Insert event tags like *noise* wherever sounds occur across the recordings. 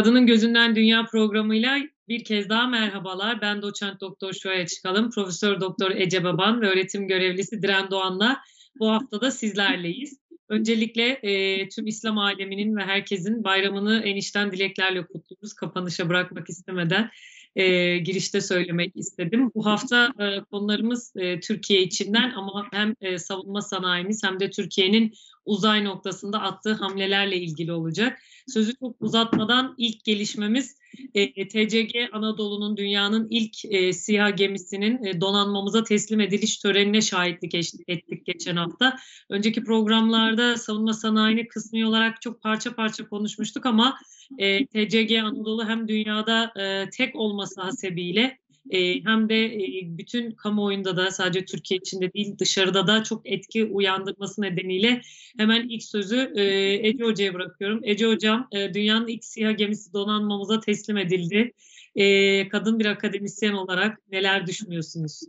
Kadının Gözünden Dünya programıyla bir kez daha merhabalar. Ben doçent doktor Şuaya Çıkalım, Profesör Doktor Ece Baban ve öğretim görevlisi Diren Doğan'la bu hafta da sizlerleyiz. Öncelikle e, tüm İslam aleminin ve herkesin bayramını enişten dileklerle kutluyoruz. Kapanışa bırakmak istemeden e, girişte söylemek istedim. Bu hafta e, konularımız e, Türkiye içinden ama hem e, savunma sanayimiz hem de Türkiye'nin uzay noktasında attığı hamlelerle ilgili olacak. Sözü çok uzatmadan ilk gelişmemiz e, TCG Anadolu'nun dünyanın ilk e, SİHA gemisinin e, donanmamıza teslim ediliş törenine şahitlik ettik geçen hafta. Önceki programlarda savunma sanayini kısmi olarak çok parça parça konuşmuştuk ama e, TCG Anadolu hem dünyada e, tek olması hasebiyle e, hem de e, bütün kamuoyunda da sadece Türkiye içinde değil dışarıda da çok etki uyandırması nedeniyle hemen ilk sözü e, Ece Hoca'ya bırakıyorum. Ece Hocam e, dünyanın ilk siyah gemisi donanmamıza teslim edildi. E, kadın bir akademisyen olarak neler düşünüyorsunuz?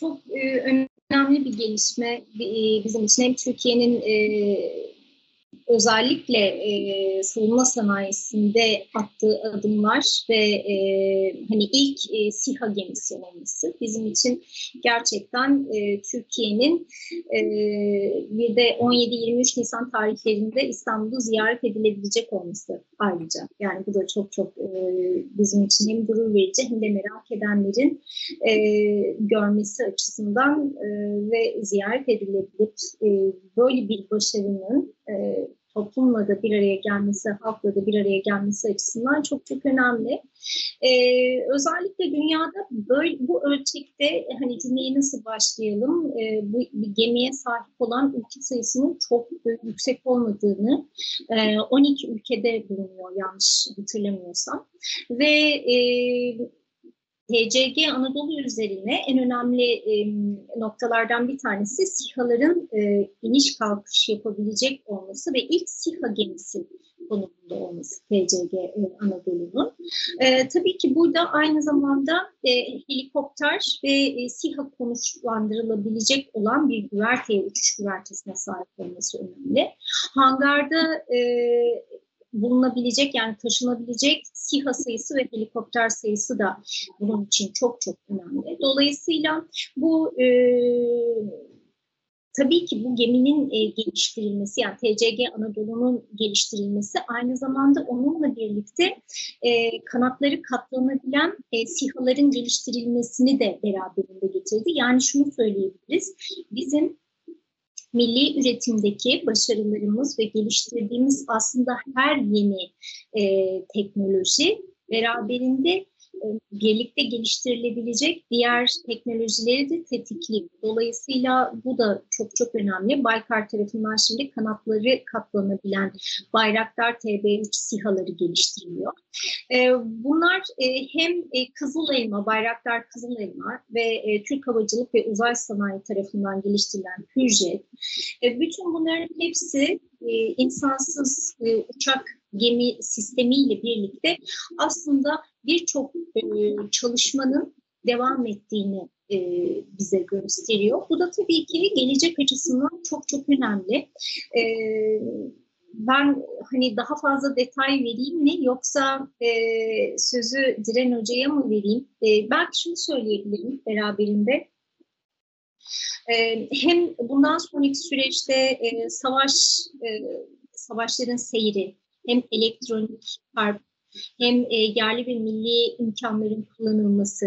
Çok e, önemli bir gelişme e, bizim için hem Türkiye'nin e, özellikle e, savunma sanayisinde attığı adımlar ve e, hani ilk e, SİHA gemisi olması bizim için gerçekten e, Türkiye'nin e, bir de 17-23 Nisan tarihlerinde İstanbul'u ziyaret edilebilecek olması ayrıca. Yani bu da çok çok e, bizim için hem gurur verici hem de merak edenlerin e, görmesi açısından e, ve ziyaret edilebilip e, böyle bir başarının e, toplumla da bir araya gelmesi, halkla da bir araya gelmesi açısından çok çok önemli. Ee, özellikle dünyada böyle bu ölçekte hani cümleyi nasıl başlayalım? Ee, bu bir gemiye sahip olan ülke sayısının çok yüksek olmadığını e, 12 ülkede bulunuyor yanlış hatırlamıyorsam ve e, TCG Anadolu üzerine en önemli e, noktalardan bir tanesi SİHA'ların e, iniş kalkış yapabilecek olması ve ilk SİHA gemisi konumunda olması TCG Anadolu'nun. E, tabii ki burada aynı zamanda e, helikopter ve e, SİHA konuşlandırılabilecek olan bir güverteye, uçuş güvertesine sahip olması önemli. Hangarda e, bulunabilecek yani taşınabilecek SİHA sayısı ve helikopter sayısı da bunun için çok çok önemli. Dolayısıyla bu e, tabii ki bu geminin e, geliştirilmesi yani TCG Anadolu'nun geliştirilmesi aynı zamanda onunla birlikte e, kanatları katlanabilen e, SİHA'ların geliştirilmesini de beraberinde getirdi. Yani şunu söyleyebiliriz. Bizim milli üretimdeki başarılarımız ve geliştirdiğimiz aslında her yeni e, teknoloji beraberinde birlikte geliştirilebilecek diğer teknolojileri de tetikliyor. Dolayısıyla bu da çok çok önemli. Baykar tarafından şimdi kanatları katlanabilen Bayraktar TB3 SİHA'ları geliştiriliyor. E, bunlar e, hem Kızıl Elma, Bayraktar Kızıl Elma ve Türk Havacılık ve Uzay Sanayi tarafından geliştirilen Hürjet. Bütün bunların hepsi insansız uçak gemi sistemiyle birlikte aslında birçok e, çalışmanın devam ettiğini e, bize gösteriyor. Bu da tabii ki gelecek açısından çok çok önemli. E, ben hani daha fazla detay vereyim mi yoksa sözü Diren Hoca'ya mı vereyim? Belki şunu söyleyebilirim beraberinde. Hem bundan sonraki süreçte savaş savaşların seyri, hem elektronik harp hem e, yerli ve milli imkanların kullanılması,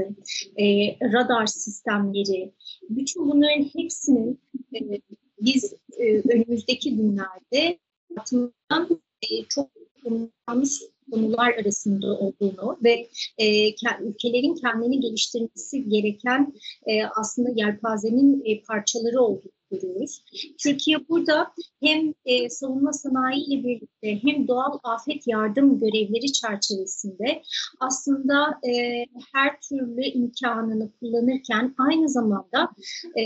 e, radar sistemleri, bütün bunların hepsinin e, biz e, önümüzdeki günlerde hayatımızdan e, çok kullanılmış konular arasında olduğunu ve e, ülkelerin kendini geliştirmesi gereken e, aslında yelpazenin e, parçaları olduğunu görüyoruz. Türkiye burada hem e, savunma sanayi ile birlikte hem doğal afet yardım görevleri çerçevesinde aslında e, her türlü imkanını kullanırken aynı zamanda e,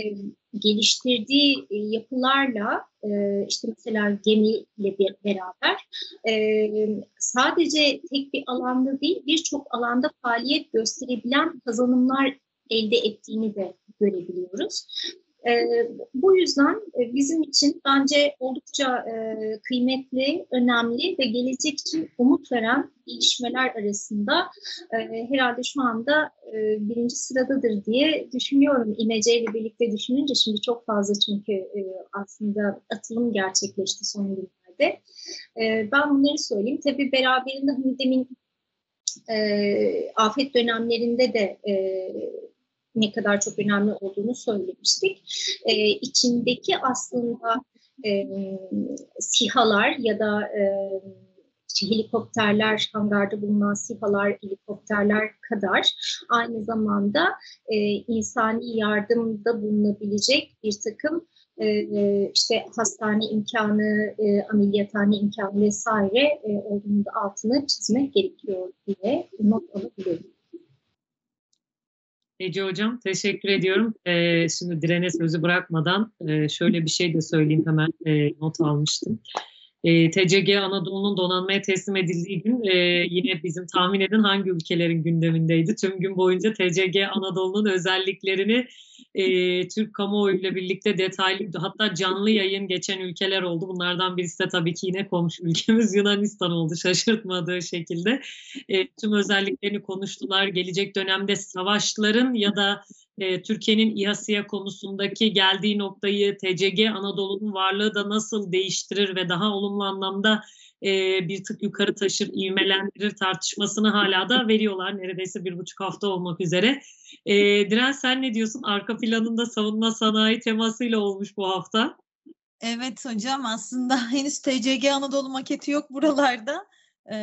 geliştirdiği e, yapılarla e, işte mesela gemiyle beraber e, sadece tek bir alanda değil birçok alanda faaliyet gösterebilen kazanımlar elde ettiğini de görebiliyoruz. E, bu yüzden e, bizim için bence oldukça e, kıymetli, önemli ve gelecek için umut veren gelişmeler arasında e, herhalde şu anda e, birinci sıradadır diye düşünüyorum. İmece ile birlikte düşününce şimdi çok fazla çünkü e, aslında atılım gerçekleşti son günlerde. E, ben bunları söyleyeyim. Tabii beraberinde hani demin e, afet dönemlerinde de e, ne kadar çok önemli olduğunu söylemiştik. E, içindeki aslında e, sihalar ya da e, helikopterler, hangarda bulunan sihalar, helikopterler kadar aynı zamanda e, insani yardımda bulunabilecek bir takım e, e işte hastane imkanı, e, ameliyathane imkanı vesaire e, olduğunu da altını çizmek gerekiyor diye not alabilirim. Ece Hocam teşekkür ediyorum. Ee, şimdi direne sözü bırakmadan e, şöyle bir şey de söyleyeyim hemen e, not almıştım. E, TCG Anadolu'nun donanmaya teslim edildiği gün e, yine bizim tahmin edin hangi ülkelerin gündemindeydi. Tüm gün boyunca TCG Anadolu'nun özelliklerini e, Türk kamuoyuyla birlikte detaylı hatta canlı yayın geçen ülkeler oldu. Bunlardan birisi de tabii ki yine komşu *laughs* ülkemiz Yunanistan oldu şaşırtmadığı şekilde. E, tüm özelliklerini konuştular. Gelecek dönemde savaşların ya da e, Türkiye'nin İHA'siya konusundaki geldiği noktayı TCG Anadolu'nun varlığı da nasıl değiştirir ve daha olumlu anlamda e, bir tık yukarı taşır, ivmelendirir tartışmasını hala da veriyorlar. Neredeyse bir buçuk hafta olmak üzere. E, Diren sen ne diyorsun? Arka planında savunma sanayi temasıyla olmuş bu hafta. Evet hocam aslında henüz TCG Anadolu maketi yok buralarda e,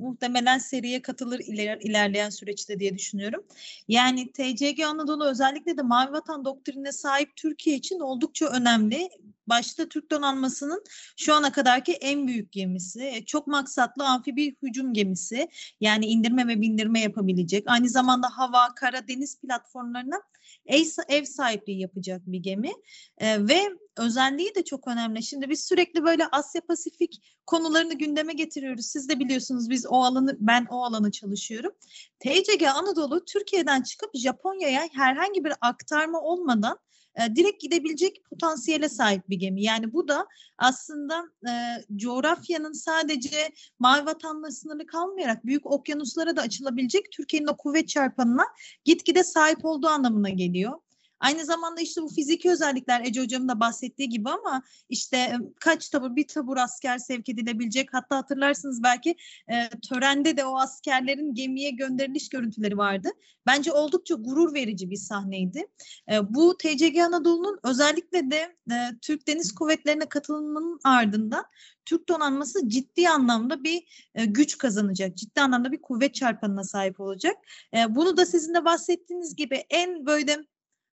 muhtemelen seriye katılır iler, ilerleyen süreçte diye düşünüyorum. Yani TCG Anadolu özellikle de Mavi Vatan doktrinine sahip Türkiye için oldukça önemli. Başta Türk donanmasının şu ana kadarki en büyük gemisi, çok maksatlı amfibi hücum gemisi. Yani indirme ve bindirme yapabilecek. Aynı zamanda hava, kara, deniz platformlarına ev, ev sahipliği yapacak bir gemi e, ve özelliği de çok önemli. Şimdi biz sürekli böyle Asya Pasifik konularını gündeme getiriyoruz. Siz de biliyorsunuz biz o alanı ben o alanı çalışıyorum. TCG Anadolu Türkiye'den çıkıp Japonya'ya herhangi bir aktarma olmadan e, direkt gidebilecek potansiyele sahip bir gemi. Yani bu da aslında e, coğrafyanın sadece mavi vatanla sınırlı kalmayarak büyük okyanuslara da açılabilecek Türkiye'nin o kuvvet çarpanına gitgide sahip olduğu anlamına geliyor. Aynı zamanda işte bu fiziki özellikler Ece Hocam'ın da bahsettiği gibi ama işte kaç tabur bir tabur asker sevk edilebilecek hatta hatırlarsınız belki e, törende de o askerlerin gemiye gönderiliş görüntüleri vardı. Bence oldukça gurur verici bir sahneydi. E, bu TCG Anadolu'nun özellikle de e, Türk Deniz Kuvvetleri'ne katılımının ardından Türk donanması ciddi anlamda bir e, güç kazanacak. Ciddi anlamda bir kuvvet çarpanına sahip olacak. E, bunu da sizin de bahsettiğiniz gibi en böyle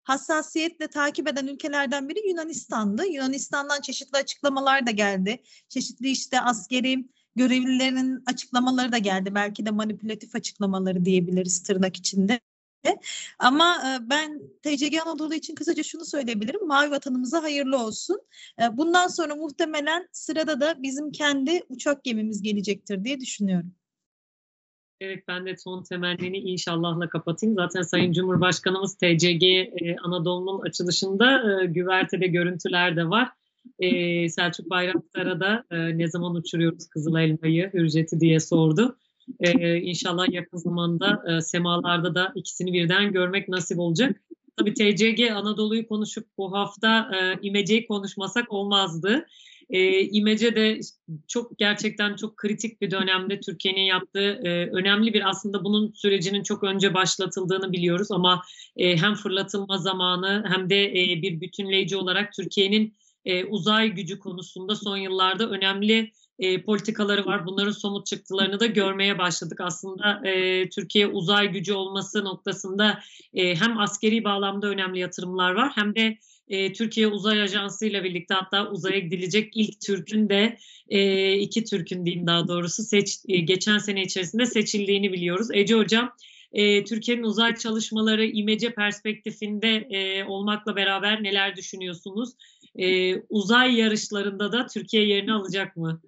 hassasiyetle takip eden ülkelerden biri Yunanistan'dı. Yunanistan'dan çeşitli açıklamalar da geldi. Çeşitli işte askeri görevlilerinin açıklamaları da geldi. Belki de manipülatif açıklamaları diyebiliriz tırnak içinde. Ama e, ben TCG Anadolu için kısaca şunu söyleyebilirim. Mavi vatanımıza hayırlı olsun. E, bundan sonra muhtemelen sırada da bizim kendi uçak gemimiz gelecektir diye düşünüyorum. Evet ben de son temennini inşallahla kapatayım. Zaten Sayın Cumhurbaşkanımız TCG e, Anadolu'nun açılışında e, güvertede görüntüler de var. E, Selçuk Bayraktar'a da e, ne zaman uçuruyoruz Kızıl Elmayı, Hürjet'i diye sordu. E, inşallah yakın zamanda e, semalarda da ikisini birden görmek nasip olacak. Tabii TCG Anadolu'yu konuşup bu hafta e, İmece'yi konuşmasak olmazdı. E, İmece de çok gerçekten çok kritik bir dönemde Türkiye'nin yaptığı e, önemli bir aslında bunun sürecinin çok önce başlatıldığını biliyoruz ama e, hem fırlatılma zamanı hem de e, bir bütünleyici olarak Türkiye'nin e, uzay gücü konusunda son yıllarda önemli e, politikaları var. Bunların somut çıktılarını da görmeye başladık. Aslında e, Türkiye uzay gücü olması noktasında e, hem askeri bağlamda önemli yatırımlar var hem de e, Türkiye Uzay Ajansı ile birlikte hatta uzaya gidilecek ilk Türk'ün de e, iki Türk'ün diyeyim daha doğrusu seç, e, geçen sene içerisinde seçildiğini biliyoruz. Ece Hocam e, Türkiye'nin uzay çalışmaları imece perspektifinde e, olmakla beraber neler düşünüyorsunuz? E, uzay yarışlarında da Türkiye yerini alacak mı?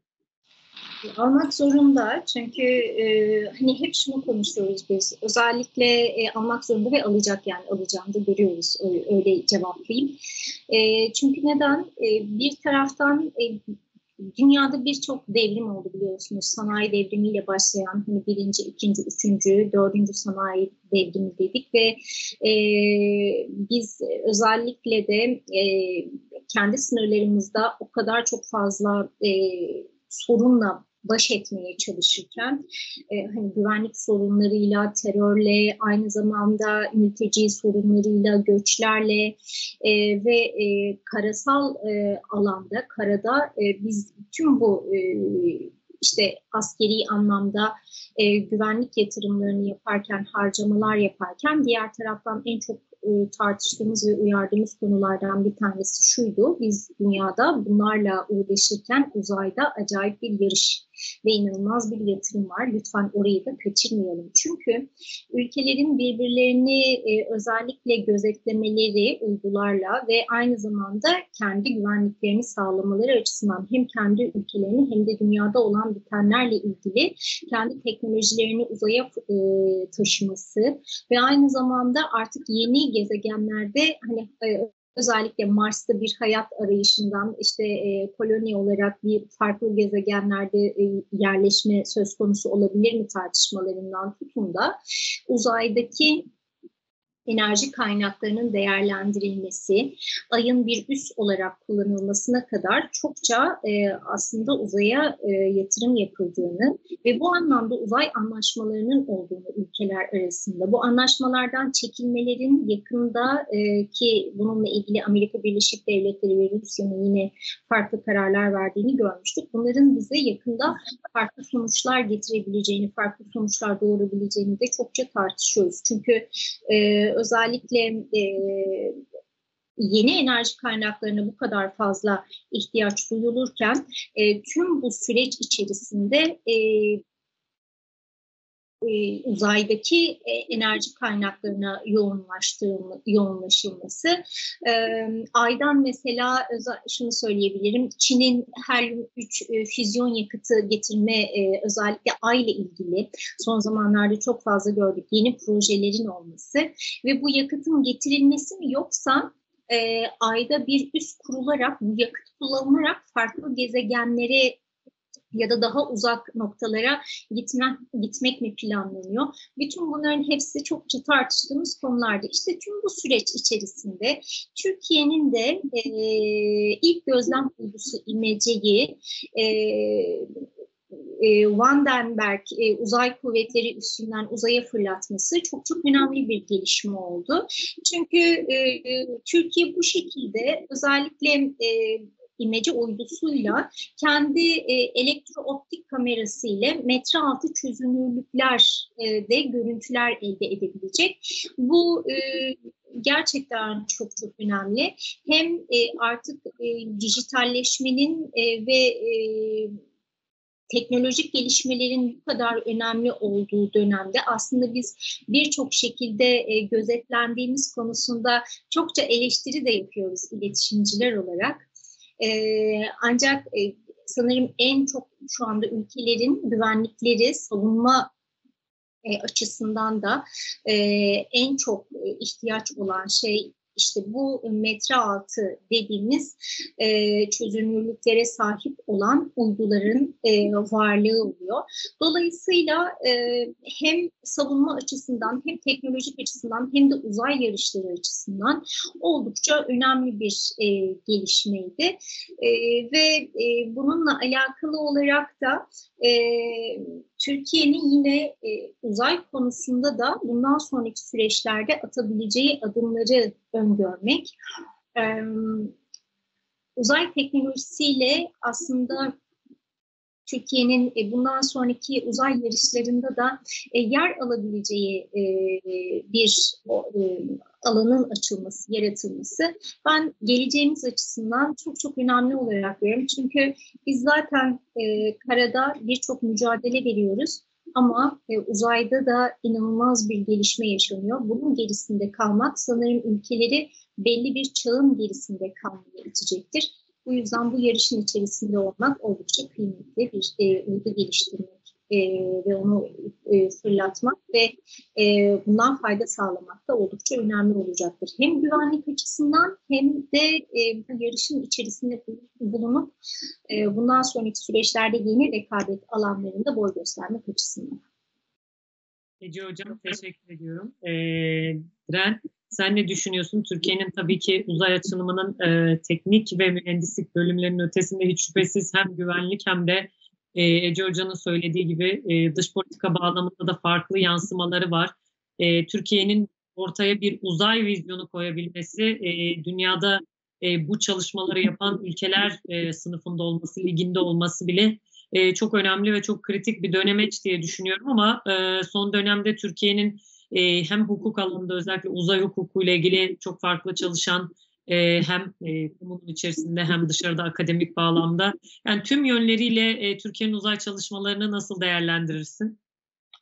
Almak zorunda çünkü e, hani hep şunu konuşuyoruz biz özellikle e, almak zorunda ve alacak yani alacağını da görüyoruz öyle, cevaplayayım. E, çünkü neden e, bir taraftan e, dünyada birçok devrim oldu biliyorsunuz. Sanayi devrimiyle başlayan hani birinci, ikinci, üçüncü, dördüncü sanayi devrimi dedik ve e, biz özellikle de e, kendi sınırlarımızda o kadar çok fazla e, sorunla baş etmeye çalışırken e, hani güvenlik sorunlarıyla, terörle, aynı zamanda mülteci sorunlarıyla, göçlerle e, ve e, karasal e, alanda, karada e, biz tüm bu e, işte askeri anlamda e, güvenlik yatırımlarını yaparken, harcamalar yaparken diğer taraftan en çok e, tartıştığımız ve uyardığımız konulardan bir tanesi şuydu. Biz dünyada bunlarla uğraşırken uzayda acayip bir yarış ve inanılmaz bir yatırım var. Lütfen orayı da kaçırmayalım. Çünkü ülkelerin birbirlerini e, özellikle gözetlemeleri uygularla ve aynı zamanda kendi güvenliklerini sağlamaları açısından hem kendi ülkelerini hem de dünyada olan bitenlerle ilgili kendi teknolojilerini uzaya e, taşıması ve aynı zamanda artık yeni gezegenlerde hani e, özellikle Mars'ta bir hayat arayışından işte e, koloni olarak bir farklı gezegenlerde e, yerleşme söz konusu olabilir mi tartışmalarından tutun da uzaydaki enerji kaynaklarının değerlendirilmesi, ayın bir üs olarak kullanılmasına kadar çokça e, aslında uzaya e, yatırım yapıldığını ve bu anlamda uzay anlaşmalarının olduğunu ülkeler arasında. Bu anlaşmalardan çekilmelerin yakında e, ki bununla ilgili Amerika Birleşik Devletleri ve Rusya'nın yine farklı kararlar verdiğini görmüştük. Bunların bize yakında farklı sonuçlar getirebileceğini, farklı sonuçlar doğurabileceğini de çokça tartışıyoruz. Çünkü e, özellikle e, yeni enerji kaynaklarına bu kadar fazla ihtiyaç duyulurken e, tüm bu süreç içerisinde e, e, uzaydaki e, enerji kaynaklarına yoğunlaşılması. E, aydan mesela şunu söyleyebilirim, Çin'in her 3 e, füzyon yakıtı getirme e, özellikle ay ile ilgili son zamanlarda çok fazla gördük yeni projelerin olması ve bu yakıtın getirilmesi mi yoksa e, ayda bir üst kurularak bu yakıt kullanılarak farklı gezegenlere ya da daha uzak noktalara gitme, gitmek mi planlanıyor? Bütün bunların hepsi çokça tartıştığımız konularda. İşte tüm bu süreç içerisinde Türkiye'nin de e, ilk gözlem uydusu imeceyi e, e, Vandenberg e, uzay kuvvetleri üstünden uzaya fırlatması çok çok önemli bir gelişme oldu. Çünkü e, Türkiye bu şekilde özellikle e, imece uydusuyla kendi e, elektrooptik kamerası ile metre altı çözünürlükler e, de görüntüler elde edebilecek. Bu e, gerçekten çok çok önemli. Hem e, artık e, dijitalleşmenin e, ve e, teknolojik gelişmelerin bu kadar önemli olduğu dönemde aslında biz birçok şekilde e, gözetlendiğimiz konusunda çokça eleştiri de yapıyoruz iletişimciler olarak. E, ancak e, sanırım en çok şu anda ülkelerin güvenlikleri savunma e, açısından da e, en çok ihtiyaç olan şey işte bu metre altı dediğimiz e, çözünürlüklere sahip olan uyduların e, varlığı oluyor. Dolayısıyla e, hem savunma açısından hem teknolojik açısından hem de uzay yarışları açısından oldukça önemli bir e, gelişmeydi. E, ve e, bununla alakalı olarak da e, Türkiye'nin yine e, uzay konusunda da bundan sonraki süreçlerde atabileceği adımları öngörmek. E, uzay teknolojisiyle aslında Türkiye'nin e, bundan sonraki uzay yarışlarında da e, yer alabileceği e, bir alanın açılması, yaratılması ben geleceğimiz açısından çok çok önemli olarak görüyorum. Çünkü biz zaten karada birçok mücadele veriyoruz ama uzayda da inanılmaz bir gelişme yaşanıyor. Bunun gerisinde kalmak sanırım ülkeleri belli bir çağın gerisinde kalmaya itecektir. Bu yüzden bu yarışın içerisinde olmak oldukça kıymetli bir e, uydu geliştirmek e, ve onu e, fırlatmak ve e, bundan fayda sağlamak da oldukça önemli olacaktır. Hem güvenlik açısından hem de e, bu yarışın içerisinde bulunup e, bundan sonraki süreçlerde yeni rekabet alanlarında boy göstermek açısından. Ece Hocam teşekkür ediyorum. Ee, Diren sen ne düşünüyorsun? Türkiye'nin tabii ki uzay açılımının e, teknik ve mühendislik bölümlerinin ötesinde hiç şüphesiz hem güvenlik hem de e, Ece Hoca'nın söylediği gibi e, dış politika bağlamında da farklı yansımaları var. E, Türkiye'nin ortaya bir uzay vizyonu koyabilmesi, e, dünyada bu çalışmaları yapan ülkeler sınıfında olması, liginde olması bile çok önemli ve çok kritik bir dönemeç diye düşünüyorum ama son dönemde Türkiye'nin hem hukuk alanında özellikle uzay hukuku ile ilgili çok farklı çalışan e, hem e, kamunun içerisinde hem dışarıda akademik bağlamda yani tüm yönleriyle e, Türkiye'nin uzay çalışmalarını nasıl değerlendirirsin?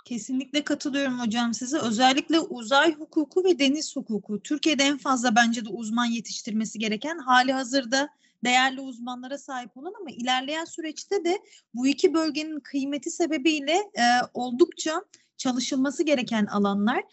Kesinlikle katılıyorum hocam size. Özellikle uzay hukuku ve deniz hukuku. Türkiye'de en fazla bence de uzman yetiştirmesi gereken hali hazırda değerli uzmanlara sahip olan ama ilerleyen süreçte de bu iki bölgenin kıymeti sebebiyle e, oldukça çalışılması gereken alanlar.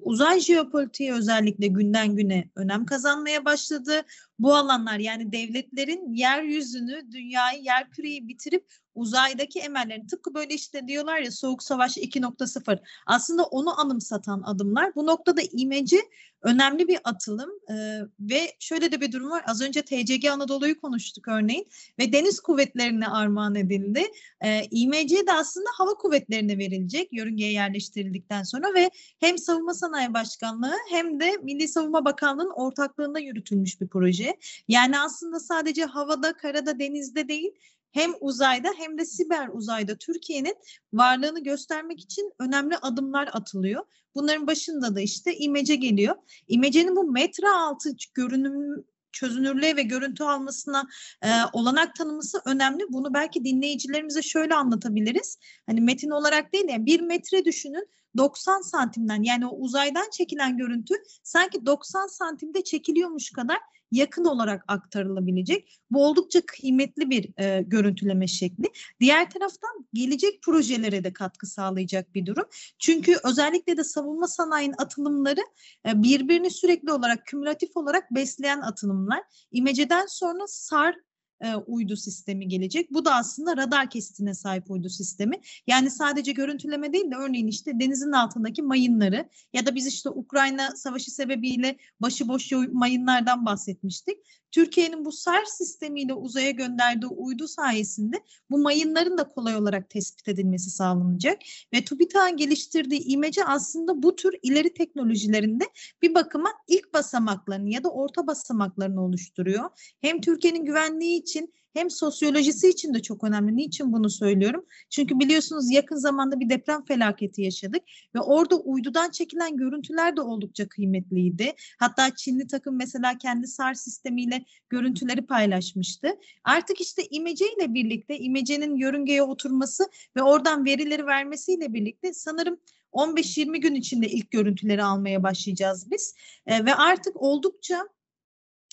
Uzay jeopolitiği özellikle günden güne önem kazanmaya başladı. Bu alanlar yani devletlerin yeryüzünü, dünyayı, yer küreyi bitirip uzaydaki emellerini tıpkı böyle işte diyorlar ya Soğuk Savaş 2.0 aslında onu anımsatan adımlar. Bu noktada imeci önemli bir atılım ee, ve şöyle de bir durum var. Az önce TCG Anadolu'yu konuştuk örneğin ve deniz kuvvetlerine armağan edildi. Ee, İMC de aslında hava kuvvetlerine verilecek yörüngeye yerleştirildikten sonra ve hem Savunma Sanayi Başkanlığı hem de Milli Savunma Bakanlığı'nın ortaklığında yürütülmüş bir proje. Yani aslında sadece havada, karada, denizde değil hem uzayda hem de siber uzayda Türkiye'nin varlığını göstermek için önemli adımlar atılıyor. Bunların başında da işte imece geliyor. İmecenin bu metre altı görünüm çözünürlüğe ve görüntü almasına e, olanak tanıması önemli. Bunu belki dinleyicilerimize şöyle anlatabiliriz. Hani metin olarak değil yani bir metre düşünün 90 santimden yani o uzaydan çekilen görüntü sanki 90 santimde çekiliyormuş kadar yakın olarak aktarılabilecek. Bu oldukça kıymetli bir e, görüntüleme şekli. Diğer taraftan gelecek projelere de katkı sağlayacak bir durum. Çünkü özellikle de savunma sanayinin atılımları e, birbirini sürekli olarak kümülatif olarak besleyen atılımlar. İmeceden sonra SAR e, uydu sistemi gelecek. Bu da aslında radar kesitine sahip uydu sistemi. Yani sadece görüntüleme değil de örneğin işte denizin altındaki mayınları ya da biz işte Ukrayna savaşı sebebiyle başıboş mayınlardan bahsetmiştik. Türkiye'nin bu SAR sistemiyle uzaya gönderdiği uydu sayesinde bu mayınların da kolay olarak tespit edilmesi sağlanacak. Ve TÜBİTAK'ın geliştirdiği imece aslında bu tür ileri teknolojilerinde bir bakıma ilk basamaklarını ya da orta basamaklarını oluşturuyor. Hem Türkiye'nin güvenliği için hem sosyolojisi için de çok önemli. Niçin bunu söylüyorum? Çünkü biliyorsunuz yakın zamanda bir deprem felaketi yaşadık ve orada uydudan çekilen görüntüler de oldukça kıymetliydi. Hatta Çinli takım mesela kendi SAR sistemiyle görüntüleri paylaşmıştı. Artık işte imece ile birlikte imecenin yörüngeye oturması ve oradan verileri vermesiyle birlikte sanırım 15-20 gün içinde ilk görüntüleri almaya başlayacağız biz. E, ve artık oldukça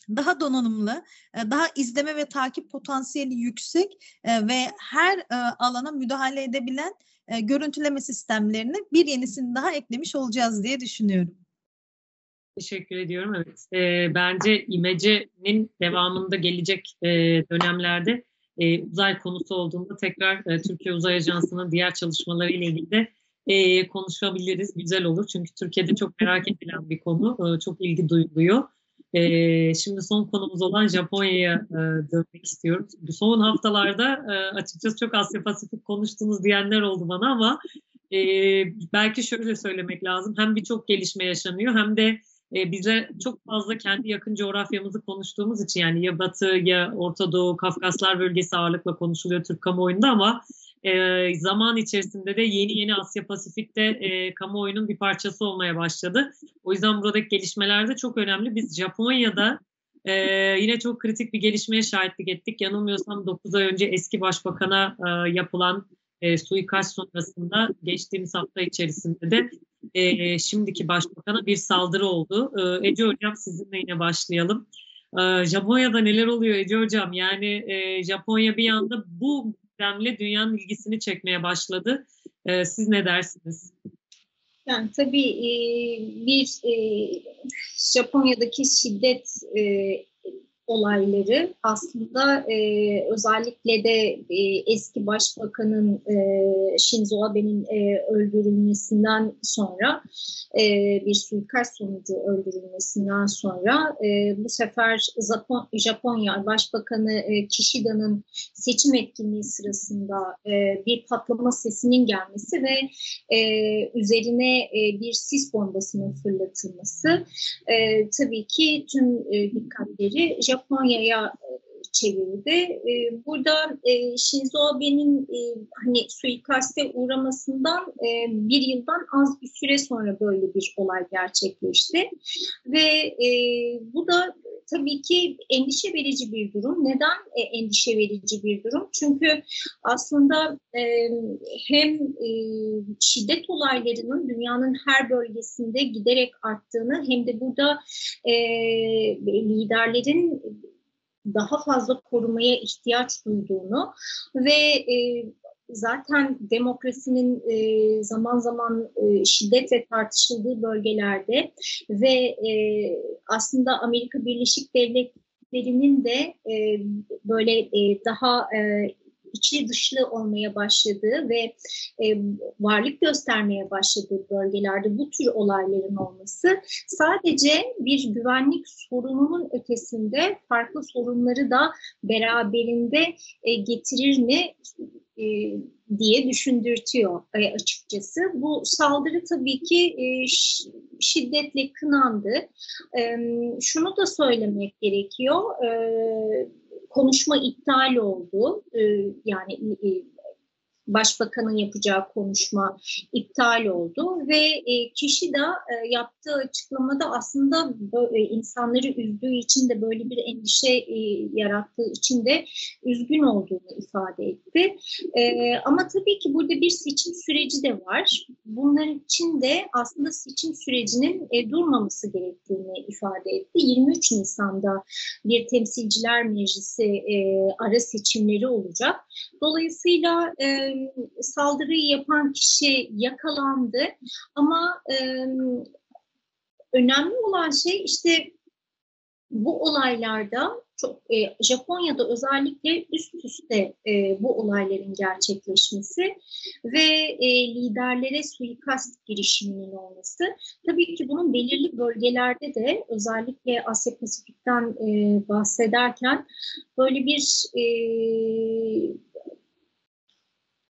daha donanımlı, e, daha izleme ve takip potansiyeli yüksek e, ve her e, alana müdahale edebilen görüntüleme sistemlerini bir yenisini daha eklemiş olacağız diye düşünüyorum. Teşekkür ediyorum. Evet, e, bence imecenin devamında gelecek e, dönemlerde e, uzay konusu olduğunda tekrar e, Türkiye Uzay Ajansı'nın diğer çalışmaları ile ilgili de e, konuşabiliriz. Güzel olur çünkü Türkiye'de çok merak edilen bir konu, e, çok ilgi duyuluyor. E, şimdi son konumuz olan Japonya'ya e, dönmek istiyorum. Bu son haftalarda e, açıkçası çok Asya Pasifik konuştunuz diyenler oldu bana ama e, belki şöyle söylemek lazım. Hem birçok gelişme yaşanıyor hem de bize çok fazla kendi yakın coğrafyamızı konuştuğumuz için yani ya Batı ya Orta Doğu, Kafkaslar bölgesi ağırlıkla konuşuluyor Türk kamuoyunda ama e, zaman içerisinde de yeni yeni Asya Pasifik'te e, kamuoyunun bir parçası olmaya başladı. O yüzden buradaki gelişmeler de çok önemli. Biz Japonya'da e, yine çok kritik bir gelişmeye şahitlik ettik. Yanılmıyorsam 9 ay önce eski başbakana e, yapılan e, suikast sonrasında geçtiğimiz hafta içerisinde de e, şimdiki başbakana bir saldırı oldu. E, Ece Hocam sizinle yine başlayalım. Ee, Japonya'da neler oluyor Ece Hocam? Yani e, Japonya bir yanda bu demle dünyanın ilgisini çekmeye başladı. E, siz ne dersiniz? Yani tabii e, bir e, Japonya'daki şiddet e, olayları aslında e, özellikle de e, eski başbakanın e, Shinzo Abe'nin e, öldürülmesinden sonra e, bir suikast sonucu öldürülmesinden sonra e, bu sefer Japon, Japonya Başbakanı e, Kishida'nın seçim etkinliği sırasında e, bir patlama sesinin gelmesi ve e, üzerine e, bir sis bombasının fırlatılması e, tabii ki tüm e, dikkatleri Japonya'ya e, çevirdi. E, burada e, Shinzo Abe'nin hani suikaste uğramasından bir yıldan az bir süre sonra böyle bir olay gerçekleşti. Ve bu da tabii ki endişe verici bir durum. Neden endişe verici bir durum? Çünkü aslında hem şiddet olaylarının dünyanın her bölgesinde giderek arttığını hem de burada liderlerin daha fazla korumaya ihtiyaç duyduğunu ve e, zaten demokrasinin e, zaman zaman e, şiddetle tartışıldığı bölgelerde ve e, aslında Amerika Birleşik Devletleri'nin de e, böyle e, daha e, içli dışlı olmaya başladığı ve e, varlık göstermeye başladığı bölgelerde bu tür olayların olması sadece bir güvenlik sorununun ötesinde farklı sorunları da beraberinde e, getirir mi e, diye düşündürtüyor e, açıkçası. Bu saldırı tabii ki e, şiddetle kınandı. E, şunu da söylemek gerekiyor. E, konuşma iptal oldu. E, yani e, başbakanın yapacağı konuşma iptal oldu ve e, kişi de e, yaptığı açıklamada aslında böyle, insanları üzdüğü için de böyle bir endişe e, yarattığı için de üzgün olduğunu ifade etti. E, ama tabii ki burada bir seçim süreci de var. Bunların için de aslında seçim sürecinin e, durmaması gerektiğini ifade etti. 23 Nisan'da bir temsilciler meclisi e, ara seçimleri olacak. Dolayısıyla e, saldırıyı yapan kişi yakalandı ama e, önemli olan şey işte bu olaylarda çok e, Japonya'da özellikle üst üste e, bu olayların gerçekleşmesi ve e, liderlere suikast girişiminin olması. Tabii ki bunun belirli bölgelerde de özellikle Asya Pasifik'ten e, bahsederken böyle bir e,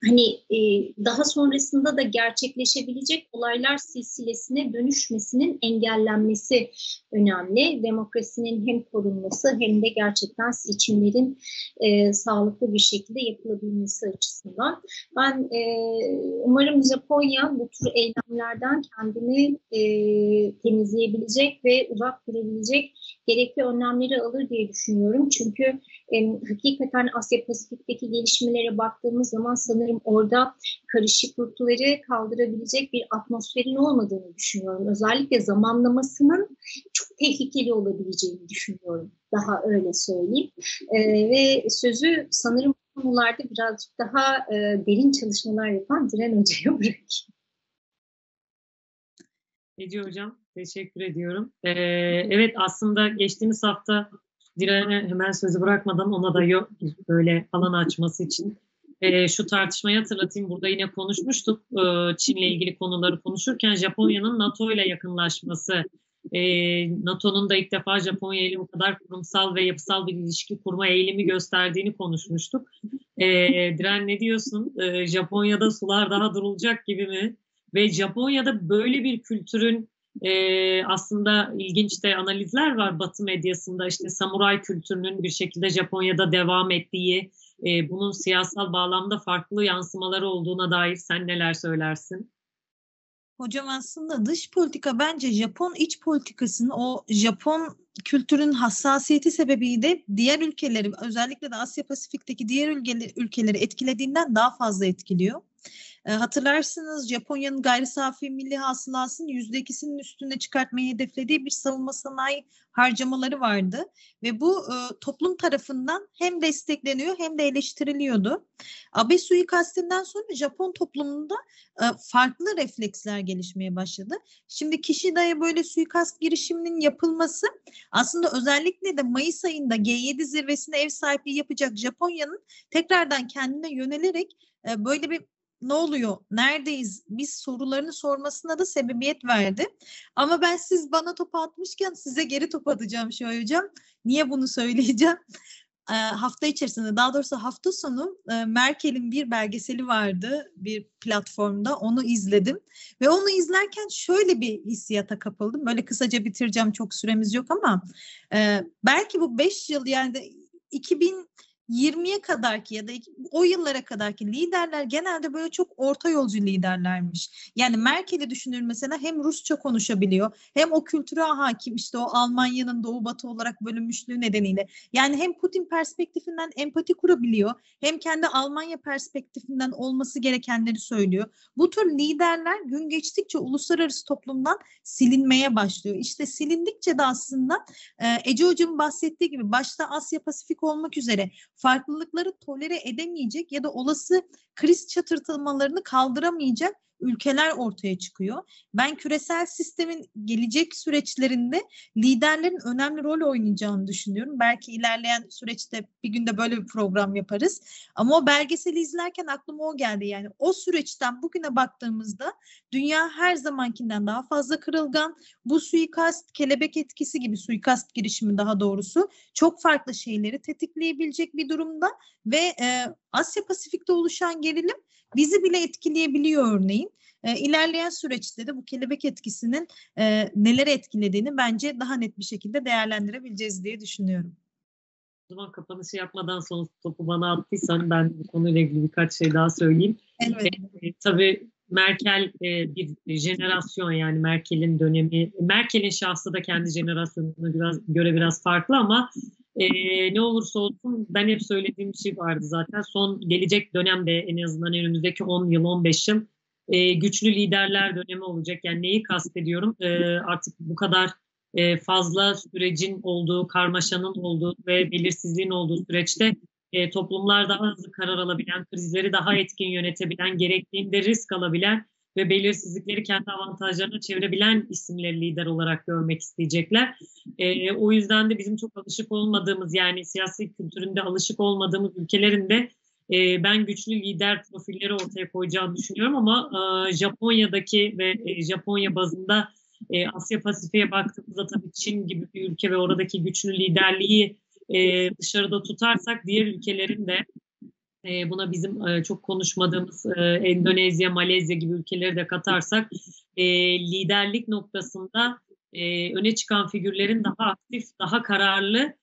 hani e, daha sonrasında da gerçekleşebilecek olaylar silsilesine dönüşmesinin engellenmesi önemli. Demokrasinin hem korunması hem de gerçekten seçimlerin e, sağlıklı bir şekilde yapılabilmesi açısından. Ben e, umarım Japonya bu tür eylemlerden kendini e, temizleyebilecek ve uzak durabilecek gerekli önlemleri alır diye düşünüyorum. Çünkü e, hakikaten Asya Pasifik'teki gelişmelere baktığımız zaman sanırım orada karışıklıkları kaldırabilecek bir atmosferin olmadığını düşünüyorum. Özellikle zamanlamasının çok tehlikeli olabileceğini düşünüyorum. Daha öyle söyleyeyim. E, ve sözü sanırım konularda birazcık daha e, derin çalışmalar yapan Diren Hoca'ya *laughs* bırakayım. Ece Hocam, teşekkür ediyorum. Ee, evet aslında geçtiğimiz hafta Diren'e hemen sözü bırakmadan ona da yok böyle alan açması için e, şu tartışmayı hatırlatayım. Burada yine konuşmuştuk e, Çin'le ilgili konuları konuşurken Japonya'nın NATO ile yakınlaşması, e, NATO'nun da ilk defa Japonya ile bu kadar kurumsal ve yapısal bir ilişki kurma eğilimi gösterdiğini konuşmuştuk. E, Diren ne diyorsun? E, Japonya'da sular daha durulacak gibi mi? Ve Japonya'da böyle bir kültürün e, aslında ilginç de analizler var Batı medyasında işte samuray kültürünün bir şekilde Japonya'da devam ettiği, e, bunun siyasal bağlamda farklı yansımaları olduğuna dair sen neler söylersin? Hocam aslında dış politika bence Japon iç politikasının o Japon kültürün hassasiyeti sebebiyle diğer ülkeleri özellikle de Asya Pasifik'teki diğer ülkeleri, ülkeleri etkilediğinden daha fazla etkiliyor. E, hatırlarsınız Japonya'nın gayri safi milli hasılasının yüzde ikisinin üstüne çıkartmayı hedeflediği bir savunma sanayi harcamaları vardı ve bu e, toplum tarafından hem destekleniyor hem de eleştiriliyordu. Abe suikastinden sonra Japon toplumunda e, farklı refleksler gelişmeye başladı. Şimdi Kishida'ya böyle suikast girişiminin yapılması aslında özellikle de Mayıs ayında G7 zirvesine ev sahipliği yapacak Japonya'nın tekrardan kendine yönelerek e, böyle bir ne oluyor, neredeyiz, biz sorularını sormasına da sebebiyet verdi. Ama ben siz bana top atmışken size geri top atacağım şöyle hocam. Niye bunu söyleyeceğim? E, hafta içerisinde daha doğrusu hafta sonu e, Merkel'in bir belgeseli vardı bir platformda. Onu izledim ve onu izlerken şöyle bir hissiyata kapıldım. Böyle kısaca bitireceğim çok süremiz yok ama e, belki bu beş yıl yani 2000 20'ye kadarki ya da o yıllara kadarki liderler genelde böyle çok orta yolcu liderlermiş. Yani Merkel'i düşünür mesela hem Rusça konuşabiliyor hem o kültüre hakim işte o Almanya'nın doğu batı olarak bölünmüşlüğü nedeniyle. Yani hem Putin perspektifinden empati kurabiliyor hem kendi Almanya perspektifinden olması gerekenleri söylüyor. Bu tür liderler gün geçtikçe uluslararası toplumdan silinmeye başlıyor. İşte silindikçe de aslında Ece Hocam bahsettiği gibi başta Asya Pasifik olmak üzere farklılıkları tolere edemeyecek ya da olası kriz çatırtılmalarını kaldıramayacak ülkeler ortaya çıkıyor. Ben küresel sistemin gelecek süreçlerinde liderlerin önemli rol oynayacağını düşünüyorum. Belki ilerleyen süreçte bir günde böyle bir program yaparız. Ama o belgeseli izlerken aklıma o geldi. Yani o süreçten bugüne baktığımızda dünya her zamankinden daha fazla kırılgan. Bu suikast, kelebek etkisi gibi suikast girişimi daha doğrusu çok farklı şeyleri tetikleyebilecek bir durumda ve e, Asya Pasifik'te oluşan gerilim bizi bile etkileyebiliyor örneğin. E, ilerleyen süreçte de bu kelebek etkisinin e, neler etkilediğini bence daha net bir şekilde değerlendirebileceğiz diye düşünüyorum. O zaman kapanışı yapmadan son topu bana attıysan ben bu konuyla ilgili birkaç şey daha söyleyeyim. Evet. E, tabii Merkel e, bir jenerasyon yani Merkel'in dönemi, Merkel'in şahsı da kendi jenerasyonuna biraz, göre biraz farklı ama e, ne olursa olsun ben hep söylediğim şey vardı zaten. Son gelecek dönemde en azından önümüzdeki 10 yıl 15 yıl e, güçlü liderler dönemi olacak. Yani neyi kastediyorum? E, artık bu kadar e, fazla sürecin olduğu, karmaşanın olduğu ve belirsizliğin olduğu süreçte e, toplumlar daha hızlı karar alabilen, krizleri daha etkin yönetebilen, gerektiğinde risk alabilen ve belirsizlikleri kendi avantajlarına çevirebilen isimleri lider olarak görmek isteyecekler. E, o yüzden de bizim çok alışık olmadığımız yani siyasi kültüründe alışık olmadığımız ülkelerin de e, ben güçlü lider profilleri ortaya koyacağını düşünüyorum ama e, Japonya'daki ve e, Japonya bazında e, Asya Pasifik'e baktığımızda tabii Çin gibi bir ülke ve oradaki güçlü liderliği e, dışarıda tutarsak diğer ülkelerin de e, buna bizim e, çok konuşmadığımız e, Endonezya, Malezya gibi ülkeleri de katarsak liderlik noktasında öne çıkan figürlerin daha aktif, daha kararlı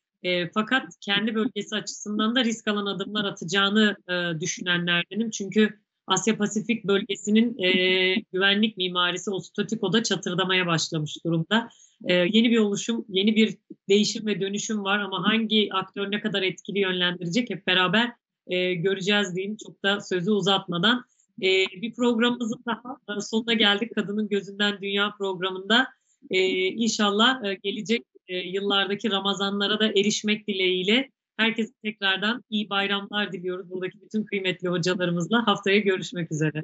fakat kendi bölgesi açısından da risk alan adımlar atacağını düşünenlerdenim. Çünkü Asya Pasifik bölgesinin güvenlik mimarisi o statikoda çatırdamaya başlamış durumda. E, yeni bir oluşum, yeni bir değişim ve dönüşüm var ama hangi aktör ne kadar etkili yönlendirecek hep beraber e, göreceğiz diyeyim. Çok da sözü uzatmadan. E, bir programımızın daha sonuna geldik. Kadının Gözünden Dünya programında. E, inşallah e, gelecek e, yıllardaki Ramazanlara da erişmek dileğiyle herkese tekrardan iyi bayramlar diliyoruz. Buradaki bütün kıymetli hocalarımızla haftaya görüşmek üzere.